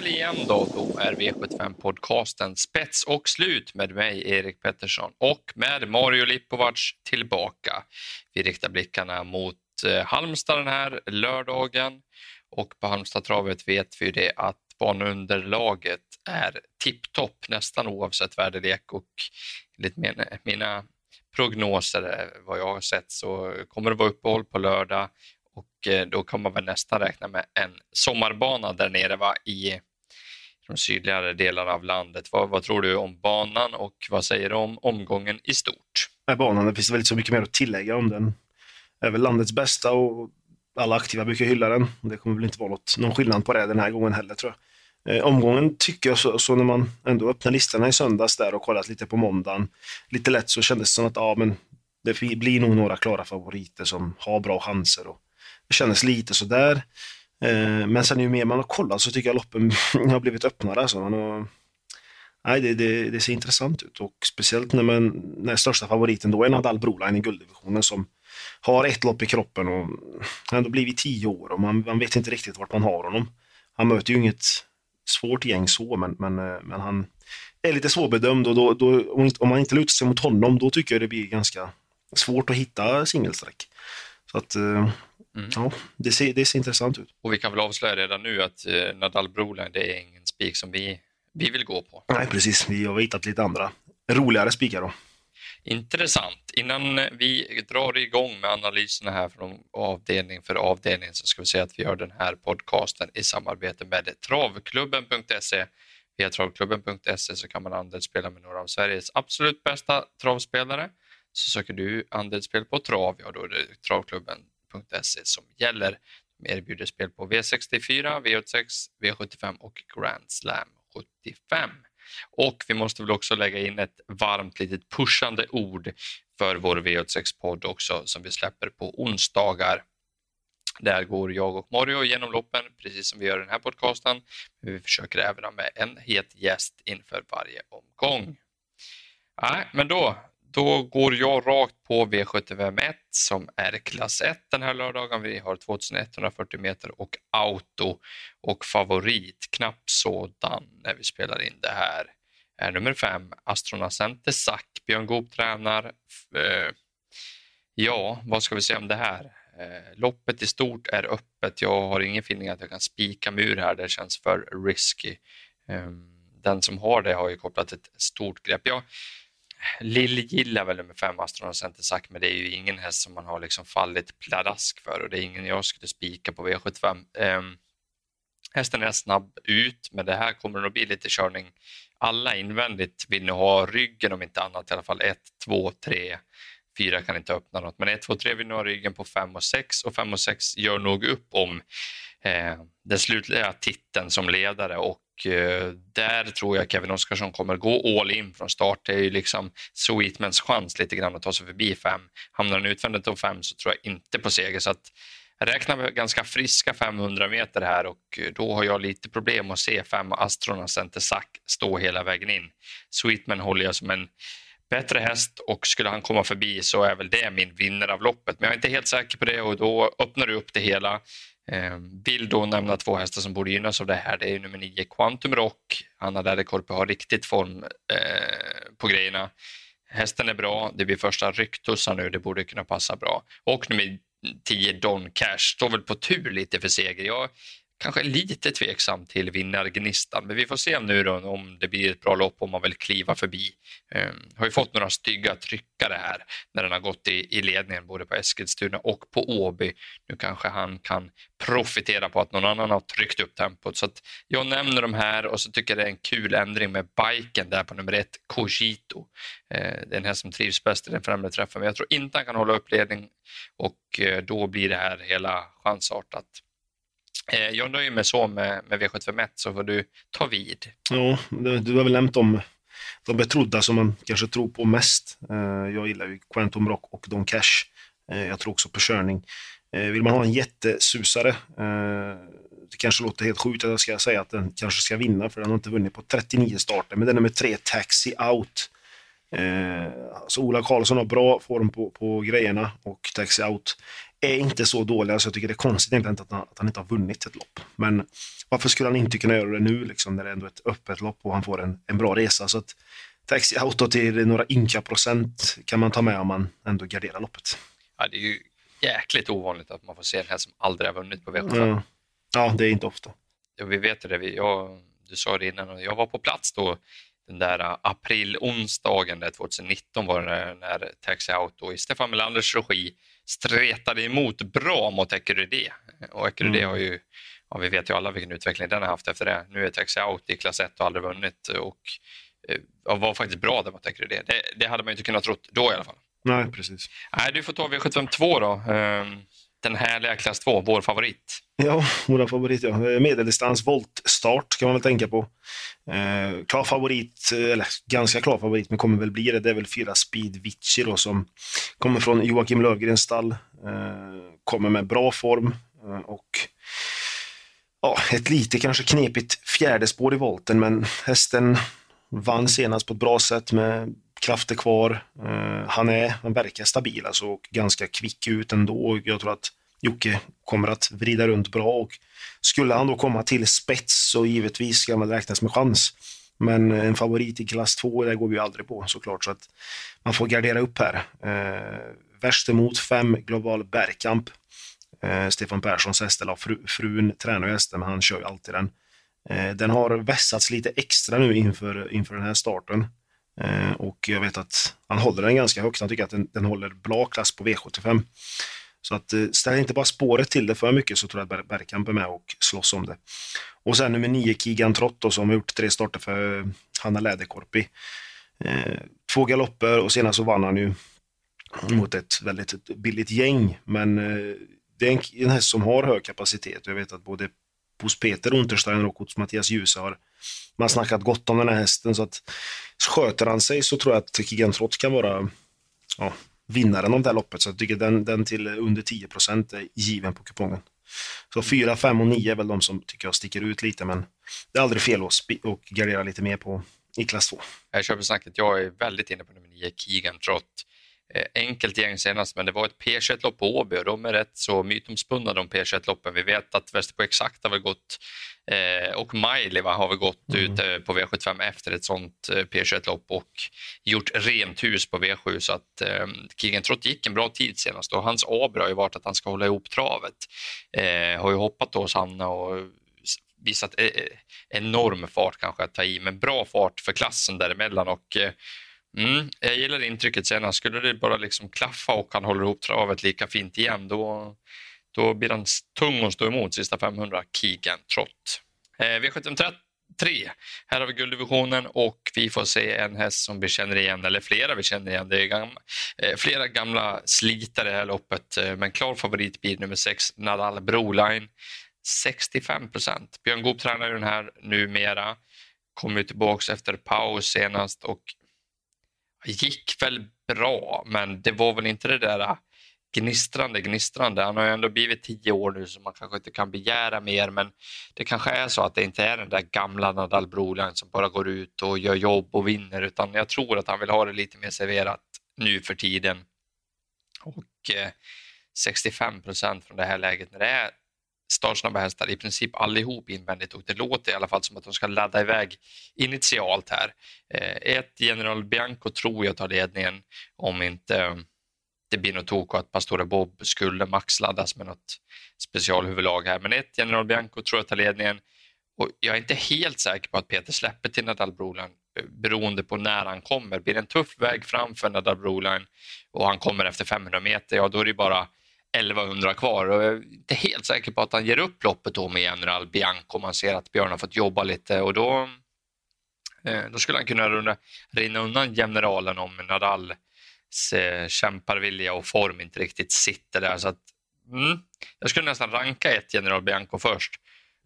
kväll igen då. Då är V75-podcasten spets och slut med mig, Erik Pettersson, och med Mario Lipovac tillbaka. Vi riktar blickarna mot eh, Halmstad den här lördagen och på Halmstadtravet vet vi det att banunderlaget är tipptopp nästan oavsett väderlek och enligt mina prognoser, eh, vad jag har sett, så kommer det vara uppehåll på lördag och eh, då kan man väl nästan räkna med en sommarbana där nere va, i de sydligare delarna av landet. Vad, vad tror du om banan och vad säger du om omgången i stort? Med banan, det finns väl inte så mycket mer att tillägga om den. är väl landets bästa och alla aktiva brukar hylla den. Det kommer väl inte vara något, någon skillnad på det den här gången heller tror jag. Eh, omgången tycker jag så, så, när man ändå öppnar listorna i söndags där och kollat lite på måndagen, lite lätt så kändes det som att ja, men det blir nog några klara favoriter som har bra chanser. Och det kändes lite sådär. Eh, men sen ju mer man har kollat så tycker jag loppen har blivit öppnare. Alltså. Man har, nej, det, det, det, ser intressant ut och speciellt när, man, när största favoriten då är Nadal Broline i gulddivisionen som har ett lopp i kroppen och han har ändå blivit tio år och man, man vet inte riktigt vart man har honom. Han möter ju inget svårt gäng så, men, men, eh, men han är lite svårbedömd och då, då, om man inte lutar sig mot honom, då tycker jag det blir ganska svårt att hitta singelsträck. Så att, eh, mm. ja, det ser, det ser intressant ut. Och vi kan väl avslöja redan nu att eh, Nadal Broline, det är ingen spik som vi, vi vill gå på. Nej, precis. Vi har hittat lite andra roligare spikar då. Intressant. Innan vi drar igång med analyserna här från avdelning för avdelning så ska vi säga att vi gör den här podcasten i samarbete med travklubben.se. Via travklubben.se så kan man andelsspela med några av Sveriges absolut bästa travspelare. Så söker du andelsspel på trav, ja då är det travklubben.se som gäller. De erbjuder spel på V64, V86, V75 och Grand Slam 75. Och vi måste väl också lägga in ett varmt litet pushande ord för vår V86-podd också som vi släpper på onsdagar. Där går jag och Mario genom loppen, precis som vi gör i den här podcasten. Men vi försöker även ha med en het gäst inför varje omgång. Nej, men då, då går jag rakt på V751 som är klass 1 den här lördagen. Vi har 2140 meter och auto och favorit, knapp sådan när vi spelar in det här, är nummer 5, Astronacente Sack. Björn Goop tränar. Eh, ja, vad ska vi säga om det här? Eh, loppet i stort är öppet. Jag har ingen feeling att jag kan spika mur här. Det känns för risky. Ehm, den som har det har ju kopplat ett stort grepp. Jag, Lill gillar väl nummer fem Astronaut Center sagt, men det är ju ingen häst som man har liksom fallit pladask för och det är ingen jag skulle spika på V75. Um, ehm, hästen är snabb ut, men det här kommer nog bli lite körning. Alla invändigt vill nu ha ryggen om inte annat, i alla fall 1, 2, 3, Fyra kan inte öppna något, men 1, 2, 3 vill nog ha ryggen på 5 och 6 och 5 och 6 gör nog upp om eh, den slutliga titeln som ledare och Eh, där tror jag Kevin Oskarsson kommer gå all in från start. Det är ju liksom Sweetmans chans lite grann att ta sig förbi 5. Hamnar han utvändigt om 5 så tror jag inte på seger. Så att jag räknar med ganska friska 500 meter här och eh, då har jag lite problem att se fem Astronas Center Sack stå hela vägen in. Sweetman håller jag som en bättre häst och skulle han komma förbi så är väl det min vinnare av loppet. Men jag är inte helt säker på det och då öppnar du upp det hela. Eh, vill då nämna två hästar som borde gynnas av det här. Det är nummer nio Quantum Rock. Anna Läderkorpi har riktigt form eh, på grejerna. Hästen är bra. Det blir första rycktussar nu. Det borde kunna passa bra. Och nummer 10 Don Cash står väl på tur lite för seger. Jag kanske lite tveksam till vinnargnistan, men vi får se nu då om det blir ett bra lopp om man vill kliva förbi. Um, har ju fått några stygga tryckare här när den har gått i, i ledningen både på Eskilstuna och på Åby. Nu kanske han kan profitera på att någon annan har tryckt upp tempot. Så att jag nämner de här och så tycker jag det är en kul ändring med biken där på nummer ett, Cogito. Uh, det är den här som trivs bäst i den främre träffen, men jag tror inte han kan hålla upp ledning och eh, då blir det här hela chansartat. Eh, jag nöjer mig så med, med V751 så får du ta vid. Ja, du har väl nämnt om de betrodda som man kanske tror på mest. Eh, jag gillar ju Quantum Rock och Don Cash. Eh, jag tror också på körning. Vill man ha en jättesusare, det kanske låter helt sjukt att jag ska säga att den kanske ska vinna, för den har inte vunnit på 39 starter, men den är med tre Taxi Out. Så Ola Karlsson har bra form på, på grejerna och Taxi Out är inte så dåliga så jag tycker det är konstigt egentligen att han, att han inte har vunnit ett lopp. Men varför skulle han inte kunna göra det nu liksom, när det är ändå är ett öppet lopp och han får en, en bra resa? Så att Taxi Auto till några ynka procent kan man ta med om man ändå garderar loppet. Ja, det är ju jäkligt ovanligt att man får se en häst som aldrig har vunnit på V75. Ja. ja, det är inte ofta. Ja, vi vet det. Vi, jag, du sa det innan och jag var på plats då den där april-onsdagen 2019 var det när Taxi Auto i Stefan Melanders regi stretade emot bra mot Ecurydé. Och Ecurydé mm. har ju, ja, vi vet ju alla vilken utveckling den har haft efter det. Nu är Taxi Auto i klass 1 och aldrig vunnit och ja, var faktiskt bra där mot Ecurydé. Det, det hade man inte kunnat tro då i alla fall. Nej, precis. Nej, du får ta V752 då. Um, den härliga klass 2, vår favorit. Ja, vår favorit ja. Medeldistans voltstart kan man väl tänka på. Eh, klar favorit, eh, eller ganska klar favorit, men kommer väl bli det. Det är väl fyra Speed Vici då som kommer från Joakim Lövgrens stall. Eh, kommer med bra form eh, och ja, ett lite kanske knepigt fjärde spår i volten, men hästen vann senast på ett bra sätt med krafter kvar. Uh, han, är, han verkar stabil alltså, och ganska kvick ut ändå. Jag tror att Jocke kommer att vrida runt bra och skulle han då komma till spets så givetvis ska man räknas med chans. Men en favorit i klass 2, det går vi ju aldrig på såklart, så att man får gardera upp här. Eh, värst emot fem Global Bergkamp. Eh, Stefan Perssons häst, eller fru, frun tränar ju hästen, men han kör ju alltid den. Eh, den har vässats lite extra nu inför, inför den här starten. Eh, och jag vet att han håller den ganska högt. Han tycker att den, den håller bra klass på V75. Så att eh, ställ inte bara spåret till det för mycket så tror jag att Bergkamp är med och slåss om det. Och sen nummer nio Kigan Trott som har gjort tre starter för Hanna Läderkorpi. Eh, två galopper och senast så vann han ju mot ett väldigt billigt gäng. Men eh, det är en, en häst som har hög kapacitet. Jag vet att både hos Peter Untersteiner och hos Mattias Djuse har man snackat gott om den här hästen. Så att sköter han sig så tror jag att Kigan Trott kan vara ja, vinnaren av det här loppet. Så jag tycker den, den till under 10% är given på kupongen. Så 4, 5 och 9 är väl de som tycker jag sticker ut lite, men det är aldrig fel att och gardera lite mer på i klass 2. Jag köper snacket. Jag är väldigt inne på nummer 9, Keegan Trott. Eh, enkelt gäng senast, men det var ett P21-lopp på Åby och de är rätt så mytomspunna de P21-loppen. Vi vet att Västerbo Exakt har väl gått eh, och Miley har väl gått mm. ut på V75 efter ett sånt eh, P21-lopp och gjort rent hus på V7 så att eh, Kigen Trott gick en bra tid senast och hans aber har ju varit att han ska hålla ihop travet. Eh, har ju hoppat hos Hanna och visat eh, enorm fart kanske att ta i, men bra fart för klassen däremellan och Mm, jag gillar intrycket senast. Skulle det bara liksom klaffa och han håller ihop travet lika fint igen, då, då blir han tung att stå emot sista 500, Keegan Trott. Eh, V753, här har vi gulddivisionen och vi får se en häst som vi känner igen, eller flera vi känner igen. Det är gamla, eh, flera gamla slitare i det här loppet, eh, men klar favorit blir nummer 6, Nadal Broline. 65 procent. Björn Goop tränar ju den här numera. Kommer tillbaka efter paus senast och gick väl bra, men det var väl inte det där äh, gnistrande, gnistrande. Han har ju ändå blivit tio år nu så man kanske inte kan begära mer men det kanske är så att det inte är den där gamla Nadal Broline som bara går ut och gör jobb och vinner utan jag tror att han vill ha det lite mer serverat nu för tiden. Och eh, 65 procent från det här läget när det är startsnabba hästar, i princip allihop invändigt och det låter i alla fall som att de ska ladda iväg initialt här. Eh, ett General Bianco tror jag tar ledningen om inte eh, det blir något tok och att Pastore Bob skulle maxladdas med något specialhuvudlag här. Men ett General Bianco tror jag tar ledningen och jag är inte helt säker på att Peter släpper till Nadal Broline eh, beroende på när han kommer. Blir det en tuff väg framför Nadal Broline och han kommer efter 500 meter, ja då är det bara 1100 kvar och jag är inte helt säker på att han ger upp loppet då med General Bianco om man ser att Björn har fått jobba lite och då, eh, då skulle han kunna runda, rinna undan generalen om Nadals eh, kämparvilja och form inte riktigt sitter där. Så att, mm, jag skulle nästan ranka ett General Bianco först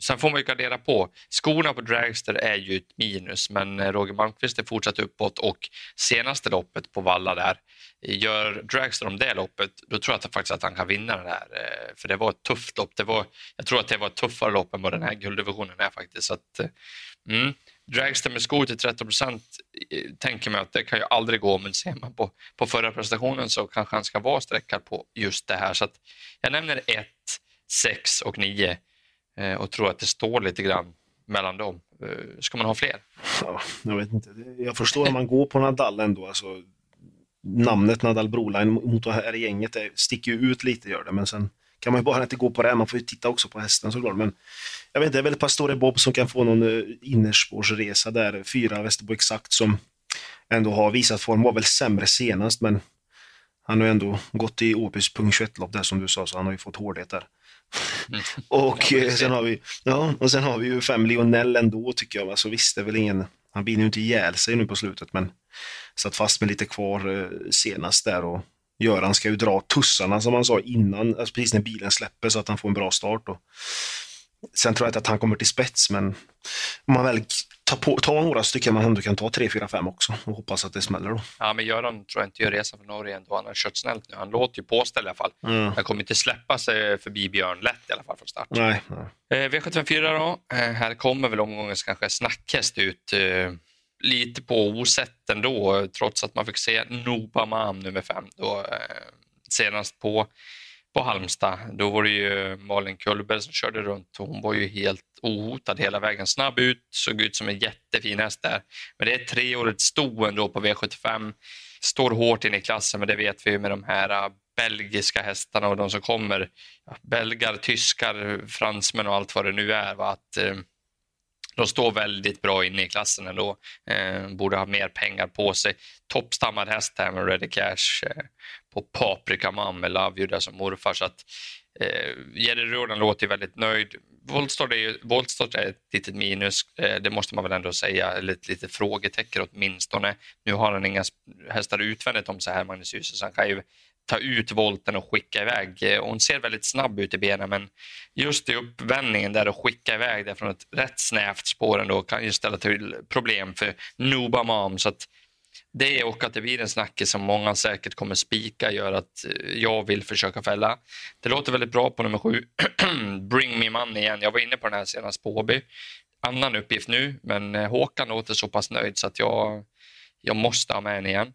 Sen får man ju gardera på. Skorna på Dragster är ju ett minus, men eh, Roger Malmqvist är fortsatt uppåt och senaste loppet på Valla där, eh, gör Dragster om det loppet, då tror jag att faktiskt att han kan vinna det där. Eh, för det var ett tufft lopp. Det var, jag tror att det var ett tuffare lopp än vad den här gulddivisionen är faktiskt. Så att, mm, Dragster med skor till 13 procent tänker man att det kan ju aldrig gå, men ser man på, på förra prestationen så kanske han ska vara sträckad på just det här. Så att jag nämner 1, 6 och 9 Eh, och tror att det står lite grann mellan dem. Eh, ska man ha fler? Ja, jag vet inte. Jag förstår om man går på Nadal ändå. Alltså, namnet Nadal Broline mot det här gänget det sticker ju ut lite, gör det. Men sen kan man ju bara inte gå på det. Man får ju titta också på hästen såklart. Men jag vet inte, det är väl Pastore Bob som kan få någon eh, innerspårsresa där. Fyra Västerbo Exakt som ändå har visat form. Var väl sämre senast, men han har ju ändå gått i Åbys punkt 21-lopp där som du sa, så han har ju fått hårdhet där. Mm. och, ja, sen har vi, ja, och sen har vi ju fem Lionel ändå tycker jag. Alltså, visst, det är väl ingen, han biner ju inte ihjäl sig nu på slutet, men satt fast med lite kvar eh, senast där och Göran ska ju dra tussarna som han sa innan, alltså precis när bilen släpper så att han får en bra start. Och sen tror jag inte att han kommer till spets, men om man väl tar, på, tar några stycken man ändå kan ta 3, 4, 5 också och hoppas att det smäller då. Ja, men Göran tror jag inte gör resan för Norge ändå. Han har kört snällt nu. Han låter ju påställd i alla fall. Mm. Han kommer inte släppa sig förbi Björn lätt i alla fall från start. Nej, nej. Eh, V754 då. Eh, här kommer väl omgångens kanske snackhäst ut. Eh, lite på osett ändå, trots att man fick se Nobamam nummer fem då, eh, senast på, på Halmstad. Då var det ju Malin Kullberg som körde runt och hon var ju helt ohotad hela vägen. Snabb ut, såg ut som en jättefin häst där. Men det är treårigt sto ändå på V75. Står hårt in i klassen, men det vet vi ju med de här äh, belgiska hästarna och de som kommer. Belgar, tyskar, fransmän och allt vad det nu är. Va? Att, eh, de står väldigt bra inne i klassen ändå. Eh, borde ha mer pengar på sig. Toppstammad häst här med Ready Cash eh, på Paprika Man med Love You där som morfar. Så att, eh, Jerry Rodan låter väldigt nöjd. Voltstart är, ju, Voltstart är ett litet minus, eh, det måste man väl ändå säga, eller ett litet frågetecken åtminstone. Nu har han inga hästar utvändigt om sig här, Magnus Djuse, så han kan ju ta ut volten och skicka iväg. Eh, hon ser väldigt snabb ut i benen men just i uppvändningen där och skicka iväg det från ett rätt snävt spår ändå kan ju ställa till problem för Nuba Mam. Så att det och att det blir en snackis som många säkert kommer spika gör att eh, jag vill försöka fälla. Det låter väldigt bra på nummer sju. Bring me money igen. Jag var inne på den här senast på Åby. Annan uppgift nu, men eh, Håkan låter så pass nöjd så att jag, jag måste ha med henne igen.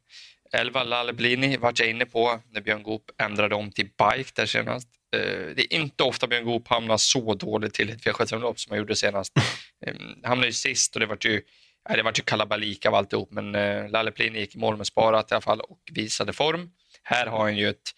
11 Lalleblini vart jag inne på när Björn Goop ändrade om till bike där senast. Eh, det är inte ofta Björn Goop hamnar så dåligt till ett V75-lopp som han gjorde senast. Han hamnade ju sist och det var ju det var ju kalabalik av alltihop, men eh, Lalleplini gick i mål med sparat i alla fall och visade form. Här har han ju ett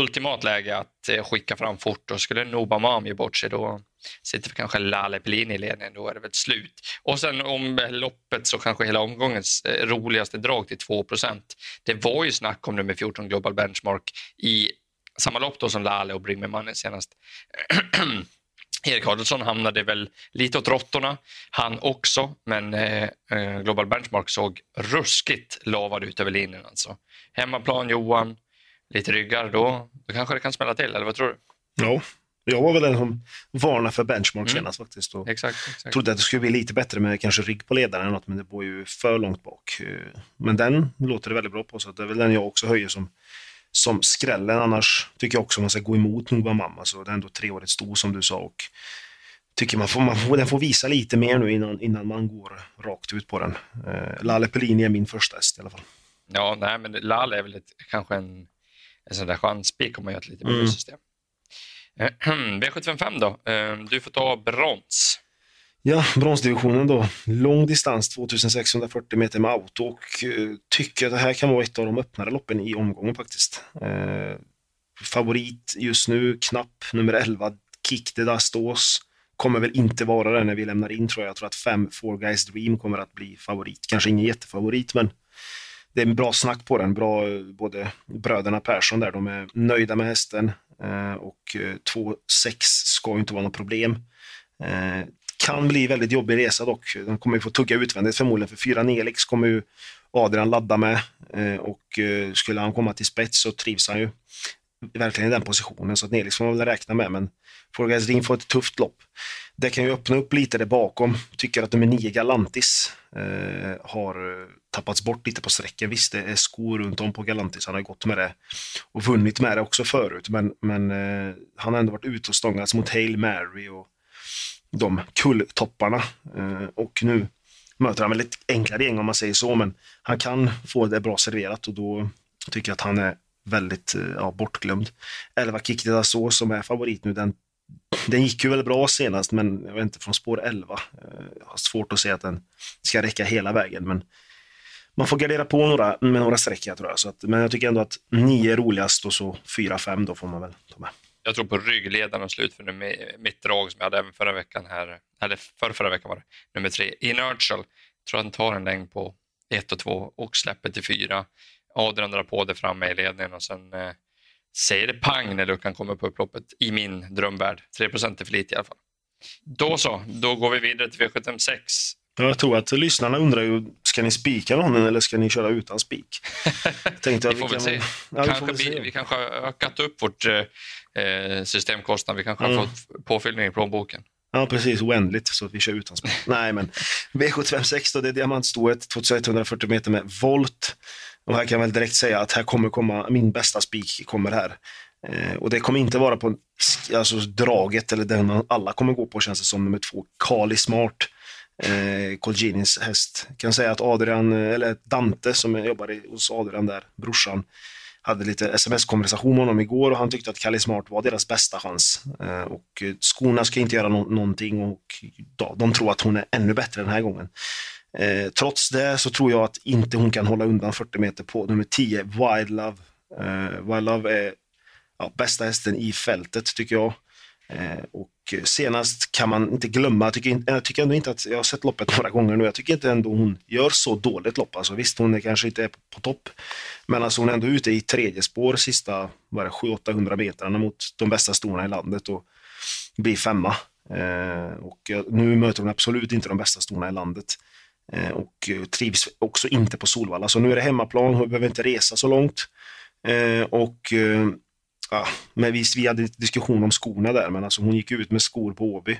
ultimat läge att eh, skicka fram fort och skulle Nobamam ge bort sig då sitter kanske Lale Pelin i ledningen, då är det väl slut. Och sen om loppet så kanske hela omgångens eh, roligaste drag till 2% Det var ju snack om nummer 14 Global Benchmark i samma lopp då som Lale och Bring Me Money senast. Erik Adolfsson hamnade väl lite åt råttorna, han också, men eh, eh Global Benchmark såg ruskigt lavad ut över linjen. Alltså. Hemmaplan Johan, lite ryggar, då, då kanske det kan smälla till, eller vad tror du? Ja, jag var väl den som varnade för benchmark mm. senast faktiskt. Och exakt, exakt. trodde att det skulle bli lite bättre med kanske rygg på ledaren eller något, men det var ju för långt bak. Eh, men den låter det väldigt bra på, så det är väl den jag också höjer som, som skrällen. Annars tycker jag också man ska gå emot Nova Mamma, så det är ändå treårigt sto som du sa. Och tycker man får, man får, den får visa lite mer nu innan, innan man går rakt ut på den. Eh, Lalle Pellini är min första häst i alla fall. Ja, nej, men Lalle är väl ett, kanske en, en sån där chanspik om man gör ett lite mm. system. Eh, V75 då. Eh, du får ta brons. Ja, bronsdivisionen då. Lång distans, 2640 meter med auto och eh, tycker att det här kan vara ett av de öppnare loppen i omgången faktiskt. Favorit just nu, knapp, nummer 11, Kick the Dust Kommer väl inte vara det när vi lämnar in tror jag. Jag tror att 5 Four Guys Dream kommer att bli favorit. Kanske ingen jättefavorit, men det är en bra snack på den. Bra, eh, både bröderna Persson där, de är nöjda med hästen. Eh, och 2-6 eh, ska inte vara något problem. Eh, kan bli väldigt jobbig resa dock. De kommer ju få tugga utvändigt förmodligen, för 4 Nelix kommer ju Adrian ladda med eh, och eh, skulle han komma till spets så trivs han ju verkligen i den positionen, så att Nelix får man väl räkna med, men Forgas Ring får ett tufft lopp. Det kan ju öppna upp lite där bakom. Tycker att nummer 9 Galantis eh, har tappats bort lite på sträckan. Visst, det är skor runt om på Galantis. Han har gått med det och vunnit med det också förut. Men, men eh, han har ändå varit ute och stångats mot Hail Mary och de kulltopparna. Eh, och nu möter han väl ett enklare gäng om man säger så, men han kan få det bra serverat och då tycker jag att han är väldigt eh, ja, bortglömd. 11 Kick så som är favorit nu, den, den gick ju väl bra senast, men jag vet inte, från spår 11. Eh, jag har svårt att se att den ska räcka hela vägen, men man får gardera på några, med några streck tror jag. Så att, men jag tycker ändå att nio är roligast och så 4-5 då får man väl ta med. Jag tror på ryggledaren och slutför med mitt drag som jag hade även förra veckan här, eller förra, förra veckan var det, nummer tre, Inertial. Jag tror att han tar en längd på 1 och 2 och släpper till 4. Adrian drar på det framme i ledningen och sen eh, säger det pang när luckan kommer på upploppet i min drömvärld. 3 är för lite i alla fall. Då så, då går vi vidare till V756. Jag tror att lyssnarna undrar ju, ska ni spika någon eller ska ni köra utan spik? Vi får väl se. Ja, kanske vi, se. vi kanske har ökat upp vårt eh, systemkostnad. Vi kanske mm. har fått påfyllning i plånboken. Ja, precis. Oändligt, så att vi kör utan spik. Nej, men V756 då, det är diamantstoet, 2140 meter med volt. Och här kan jag väl direkt säga att här kommer komma, min bästa spik kommer här. Eh, och det kommer inte vara på alltså, draget eller den alla kommer gå på känns det som nummer två, Kali Smart. Eh, Colginis häst. Jag kan säga att Adrian, eh, eller Dante som jobbar hos Adrian där, brorsan, hade lite sms-konversation med honom igår och han tyckte att Kalle Smart var deras bästa chans. Eh, och eh, skorna ska inte göra no någonting och ja, de tror att hon är ännu bättre den här gången. Eh, trots det så tror jag att inte hon kan hålla undan 40 meter på nummer 10, Wild Love. Eh, Wild Love är ja, bästa hästen i fältet tycker jag. Eh, och senast kan man inte glömma, jag tycker, jag tycker ändå inte att, jag har sett loppet några gånger nu, jag tycker inte ändå hon gör så dåligt lopp. Alltså, visst, hon är kanske inte är på topp, men alltså hon är ändå ute i tredje spår sista 700-800 metrarna mot de bästa storna i landet och blir femma. Eh, och nu möter hon absolut inte de bästa storna i landet. Eh, och eh, trivs också inte på Solvalla. Så nu är det hemmaplan, hon behöver inte resa så långt. Eh, och eh, ah, men visst, vi hade diskussion om skorna där, men alltså hon gick ut med skor på Åby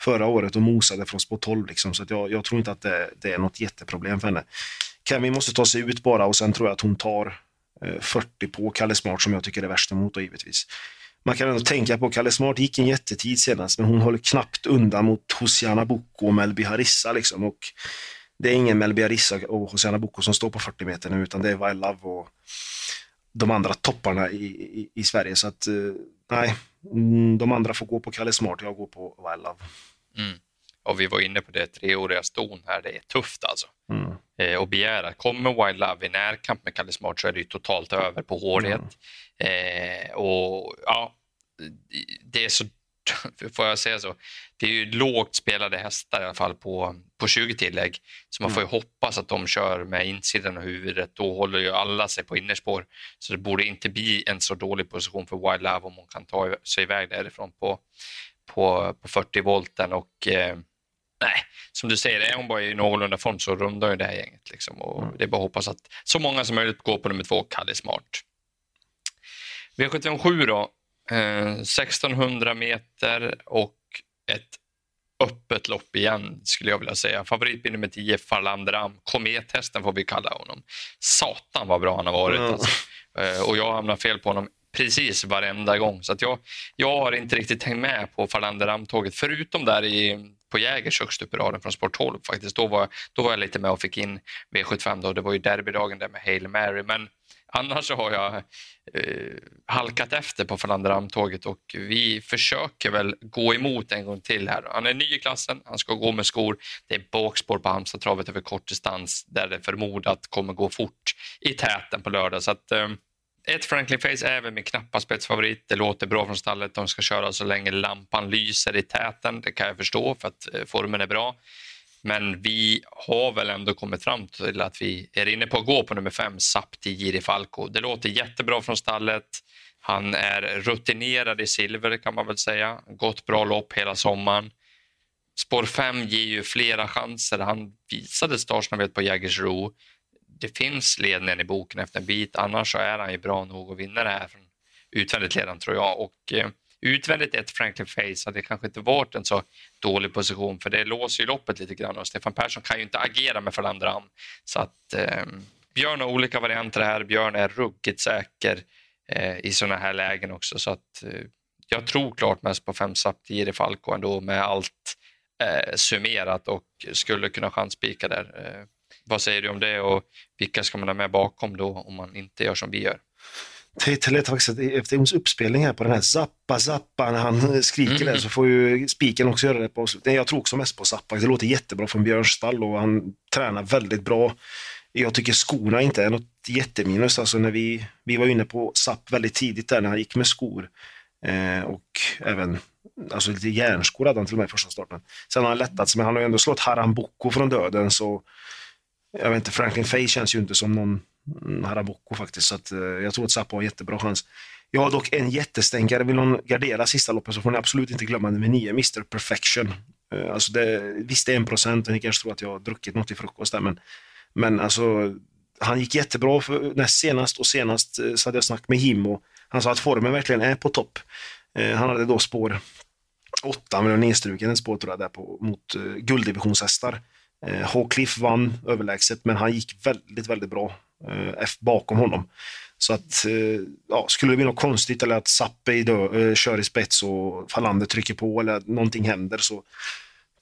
förra året och mosade från spår 12. Liksom, så jag, jag, tror inte att det, det, är något jätteproblem för henne. Kevin måste ta sig ut bara och sen tror jag att hon tar eh, 40 på Kalle Smart som jag tycker är värst emot då, givetvis. Man kan ändå tänka på Kalle Smart gick en jättetid senast, men hon håller knappt undan mot Hosiana Boko och Melby Harissa. Liksom, och det är ingen Melby Harissa och Hosiana Boko som står på 40 meter nu, utan det är Wild Love och de andra topparna i, i, i Sverige. Så att, uh, nej, mm, de andra får gå på Kalle Smart, jag går på Wild Love. Mm. Och vi var inne på det treåriga ston här, det är tufft alltså. Mm. Eh, och begära, kommer Wild Love i närkamp med Kalle Smart så är det ju totalt över på hårdhet. Mm. Eh, och ja, det är så får jag säga så, det är ju lågt spelade hästar i alla fall på, på 20 tillägg. Så man får ju mm. hoppas att de kör med insidan av huvudet. Då håller ju alla sig på innerspår. Så det borde inte bli en så dålig position för Wild Love om hon kan ta sig iväg därifrån på, på, på 40 volten. Och, eh, nej, som du säger, är hon bara i någorlunda form så rundar ju det här gänget. Liksom. Och mm. Det är bara att hoppas att så många som möjligt går på nummer två, Kalle Smart. V757 då, 1600 eh, meter och ett öppet lopp igen skulle jag vilja säga. Favoritbil nummer 10, Farlandram. Komethästen får vi kalla honom. Satan vad bra han har varit. Mm. Alltså. Eh, och jag hamnar fel på honom precis varenda gång. Så att jag, jag har inte riktigt hängt med på Farlandram-tåget förutom där i, på Jägers högst upp i raden från Sport 12 faktiskt. Då var, då var jag lite med och fick in V75 då. Det var ju derbydagen där med Hail Mary. Men Annars så har jag eh, halkat efter på Flandram-tåget och vi försöker väl gå emot en gång till här. Han är ny i klassen, han ska gå med skor. Det är bakspår på Halmstadtravet över kort distans där det förmodat kommer gå fort i täten på lördag. Så att, eh, ett Franklin Face är väl min knappa spetsfavorit. Det låter bra från stallet. De ska köra så länge lampan lyser i täten. Det kan jag förstå för att eh, formen är bra. Men vi har väl ändå kommit fram till att vi är inne på att gå på nummer fem, Sapti Giri Falco. Det låter jättebra från stallet. Han är rutinerad i silver kan man väl säga. Gått bra lopp hela sommaren. Spår 5 ger ju flera chanser. Han visade startsnabbhet på Jägersro. Det finns ledningen i boken efter en bit. Annars så är han ju bra nog att vinna det här från utvändigt ledaren tror jag. Och, eh, utvändigt ett Franklin Face hade kanske inte varit en så dålig position för det låser ju loppet lite grann och Stefan Persson kan ju inte agera med Flandram. Så att eh, Björn har olika varianter här. Björn är ruggigt säker eh, i sådana här lägen också så att eh, jag tror klart mest på fem Saptiri Falco ändå med allt eh, summerat och skulle kunna chanspika där. Eh, vad säger du om det och vilka ska man ha med bakom då om man inte gör som vi gör? Det lät faktiskt efter Jons uppspelning här på den här Zappa Zappa när han skriker mm. där så får ju spiken också göra det på Nej, Jag tror också mest på Zappa. Det låter jättebra från Björns Stall och han tränar väldigt bra. Jag tycker skorna inte är något jätteminus. Alltså när vi, vi var inne på Zapp väldigt tidigt där när han gick med skor. Eh, och även alltså lite järnskor hade han till och med i första starten. Sen har han lättat sig, men han har ju ändå slått Haram Boko från döden så jag vet inte, Franklin Fay känns ju inte som någon Mm, Haraboko faktiskt. Så att, eh, jag tror att Zappa har jättebra chans. Jag har dock en jättestänkare. Vill någon gardera sista loppet så får ni absolut inte glömma nummer nio, Mr Perfection. Eh, alltså det, visst, det är en procent och ni kanske tror att jag har druckit något till frukost där, men, men alltså, han gick jättebra för, näst senast och senast eh, så hade jag snack med Jim och han sa att formen verkligen är på topp. Eh, han hade då spår 8, men nedstruken ett spår tror jag, där på, mot eh, gulddivisionshästar. Eh, Hawcliffe vann överlägset, men han gick väldigt, väldigt bra eh, bakom honom. Så att, eh, ja, skulle det bli något konstigt eller att Sappe dö, eh, kör i spets och Falander trycker på eller att någonting händer så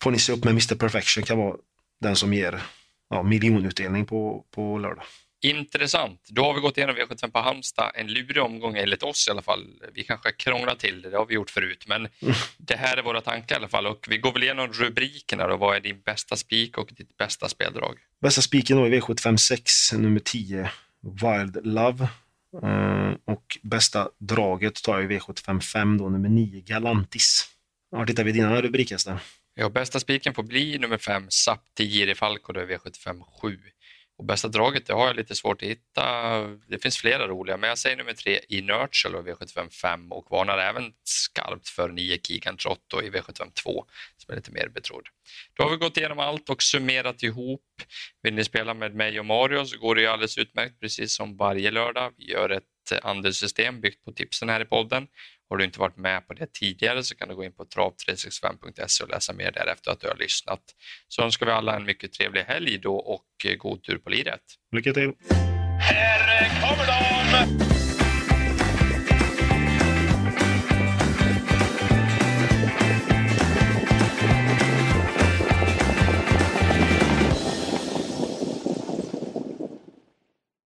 får ni se upp med Mr Perfection kan vara den som ger ja, miljonutdelning på, på lördag. Intressant. Då har vi gått igenom V75 på Halmstad. En lurig omgång enligt oss i alla fall. Vi kanske krånglar till det, det har vi gjort förut, men det här är våra tankar i alla fall. Och vi går väl igenom rubrikerna då. Vad är din bästa spik och ditt bästa speldrag? Bästa spiken då är V75 6, nummer 10, Wild Love. Uh, och bästa draget tar jag i V75 5 då, nummer 9, Galantis. Var tittar vi dina rubrikhästar? Ja, bästa spiken får bli nummer 5, Sapp 10 i Falco, då är V75 7. Och bästa draget det har jag lite svårt att hitta. Det finns flera roliga, men jag säger nummer tre i och V75 5 och varnar även skarpt för 9 Keegan Trotto i V75 2 som är lite mer betrodd. Då har vi gått igenom allt och summerat ihop. Vill ni spela med mig och Mario så går det ju alldeles utmärkt precis som varje lördag. Vi gör ett andelssystem byggt på tipsen här i podden har du inte varit med på det tidigare så kan du gå in på trav365.se och läsa mer därefter att du har lyssnat. Så önskar vi alla en mycket trevlig helg då och god tur på liret. Lycka till! Här kommer de!